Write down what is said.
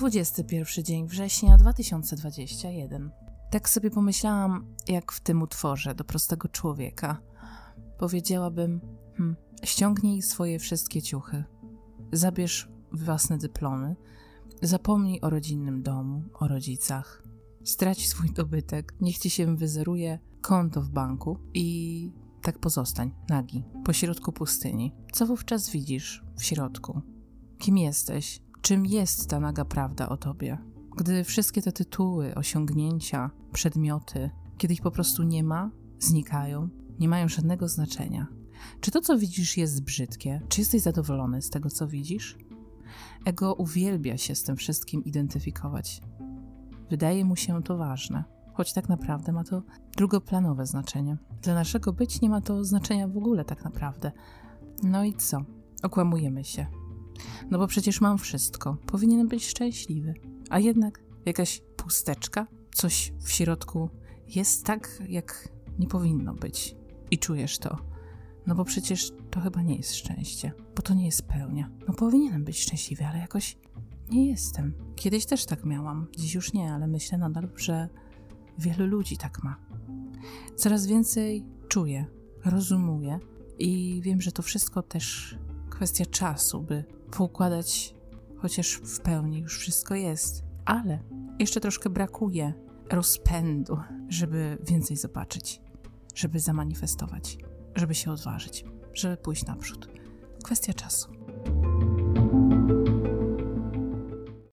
21 dzień września 2021. Tak sobie pomyślałam, jak w tym utworze do prostego człowieka. Powiedziałabym: hmm, ściągnij swoje wszystkie ciuchy, zabierz własne dyplomy, zapomnij o rodzinnym domu, o rodzicach, strać swój dobytek, niech ci się wyzeruje konto w banku i tak pozostań, nagi, pośrodku pustyni. Co wówczas widzisz w środku? Kim jesteś? Czym jest ta naga prawda o tobie? Gdy wszystkie te tytuły, osiągnięcia, przedmioty, kiedy ich po prostu nie ma, znikają, nie mają żadnego znaczenia. Czy to, co widzisz, jest brzydkie? Czy jesteś zadowolony z tego, co widzisz? Ego uwielbia się z tym wszystkim identyfikować. Wydaje mu się to ważne, choć tak naprawdę ma to drugoplanowe znaczenie. Dla naszego być nie ma to znaczenia w ogóle, tak naprawdę. No i co? Okłamujemy się. No bo przecież mam wszystko, powinienem być szczęśliwy. A jednak jakaś pusteczka, coś w środku jest tak, jak nie powinno być. I czujesz to. No bo przecież to chyba nie jest szczęście, bo to nie jest pełnia. No powinienem być szczęśliwy, ale jakoś nie jestem. Kiedyś też tak miałam, dziś już nie, ale myślę nadal, że wielu ludzi tak ma. Coraz więcej czuję, rozumuję i wiem, że to wszystko też kwestia czasu, by poukładać, chociaż w pełni już wszystko jest. Ale jeszcze troszkę brakuje rozpędu, żeby więcej zobaczyć, żeby zamanifestować, żeby się odważyć, żeby pójść naprzód. Kwestia czasu.